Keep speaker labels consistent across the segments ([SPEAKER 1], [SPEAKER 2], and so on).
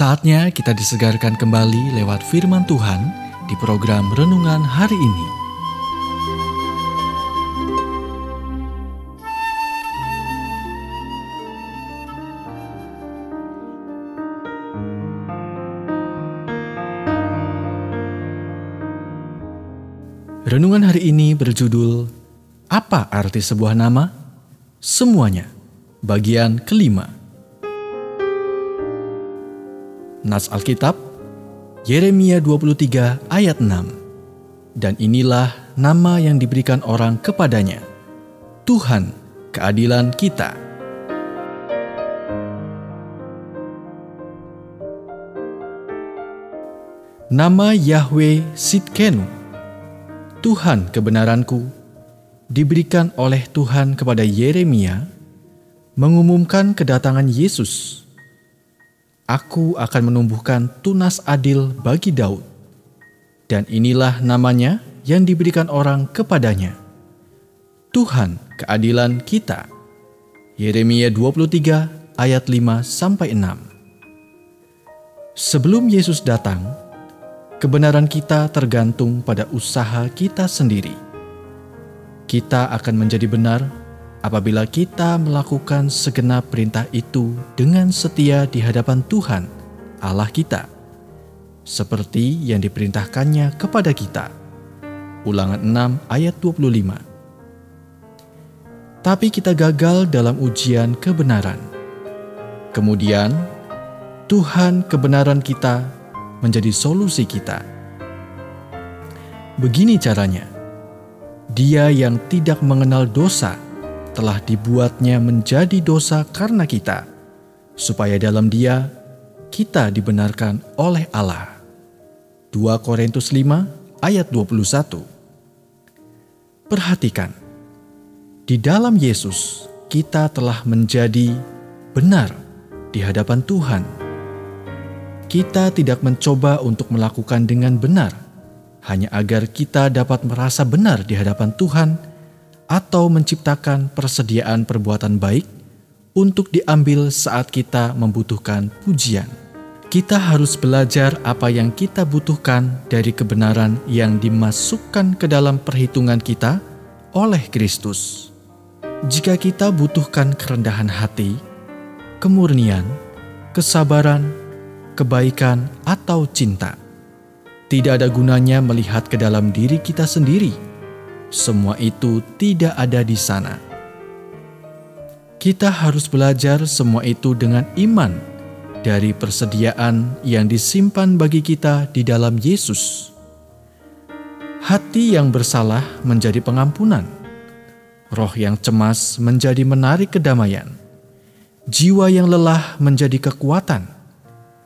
[SPEAKER 1] Saatnya kita disegarkan kembali lewat firman Tuhan di program renungan hari ini. Renungan hari ini berjudul Apa arti sebuah nama? Semuanya. Bagian kelima. Nas Alkitab, Yeremia 23 ayat 6. Dan inilah nama yang diberikan orang kepadanya, Tuhan keadilan kita. Nama Yahweh Sidkenu, Tuhan kebenaranku, diberikan oleh Tuhan kepada Yeremia, mengumumkan kedatangan Yesus Aku akan menumbuhkan tunas adil bagi Daud. Dan inilah namanya yang diberikan orang kepadanya. Tuhan keadilan kita. Yeremia 23 ayat 5 sampai 6. Sebelum Yesus datang, kebenaran kita tergantung pada usaha kita sendiri. Kita akan menjadi benar apabila kita melakukan segenap perintah itu dengan setia di hadapan Tuhan, Allah kita, seperti yang diperintahkannya kepada kita. Ulangan 6 ayat 25 Tapi kita gagal dalam ujian kebenaran. Kemudian, Tuhan kebenaran kita menjadi solusi kita. Begini caranya, dia yang tidak mengenal dosa, telah dibuatnya menjadi dosa karena kita, supaya dalam dia kita dibenarkan oleh Allah. 2 Korintus 5 ayat 21 Perhatikan, di dalam Yesus kita telah menjadi benar di hadapan Tuhan. Kita tidak mencoba untuk melakukan dengan benar, hanya agar kita dapat merasa benar di hadapan Tuhan atau menciptakan persediaan perbuatan baik untuk diambil saat kita membutuhkan pujian. Kita harus belajar apa yang kita butuhkan dari kebenaran yang dimasukkan ke dalam perhitungan kita oleh Kristus. Jika kita butuhkan kerendahan hati, kemurnian, kesabaran, kebaikan, atau cinta, tidak ada gunanya melihat ke dalam diri kita sendiri semua itu tidak ada di sana. Kita harus belajar semua itu dengan iman dari persediaan yang disimpan bagi kita di dalam Yesus. Hati yang bersalah menjadi pengampunan, roh yang cemas menjadi menarik kedamaian, jiwa yang lelah menjadi kekuatan,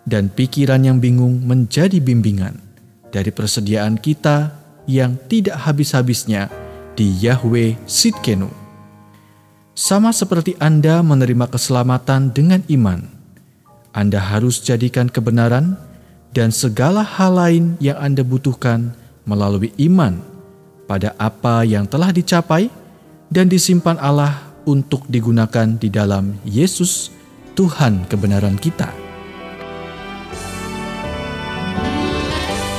[SPEAKER 1] dan pikiran yang bingung menjadi bimbingan dari persediaan kita yang tidak habis-habisnya di Yahweh Sidkenu. Sama seperti Anda menerima keselamatan dengan iman, Anda harus jadikan kebenaran dan segala hal lain yang Anda butuhkan melalui iman pada apa yang telah dicapai dan disimpan Allah untuk digunakan di dalam Yesus, Tuhan kebenaran kita.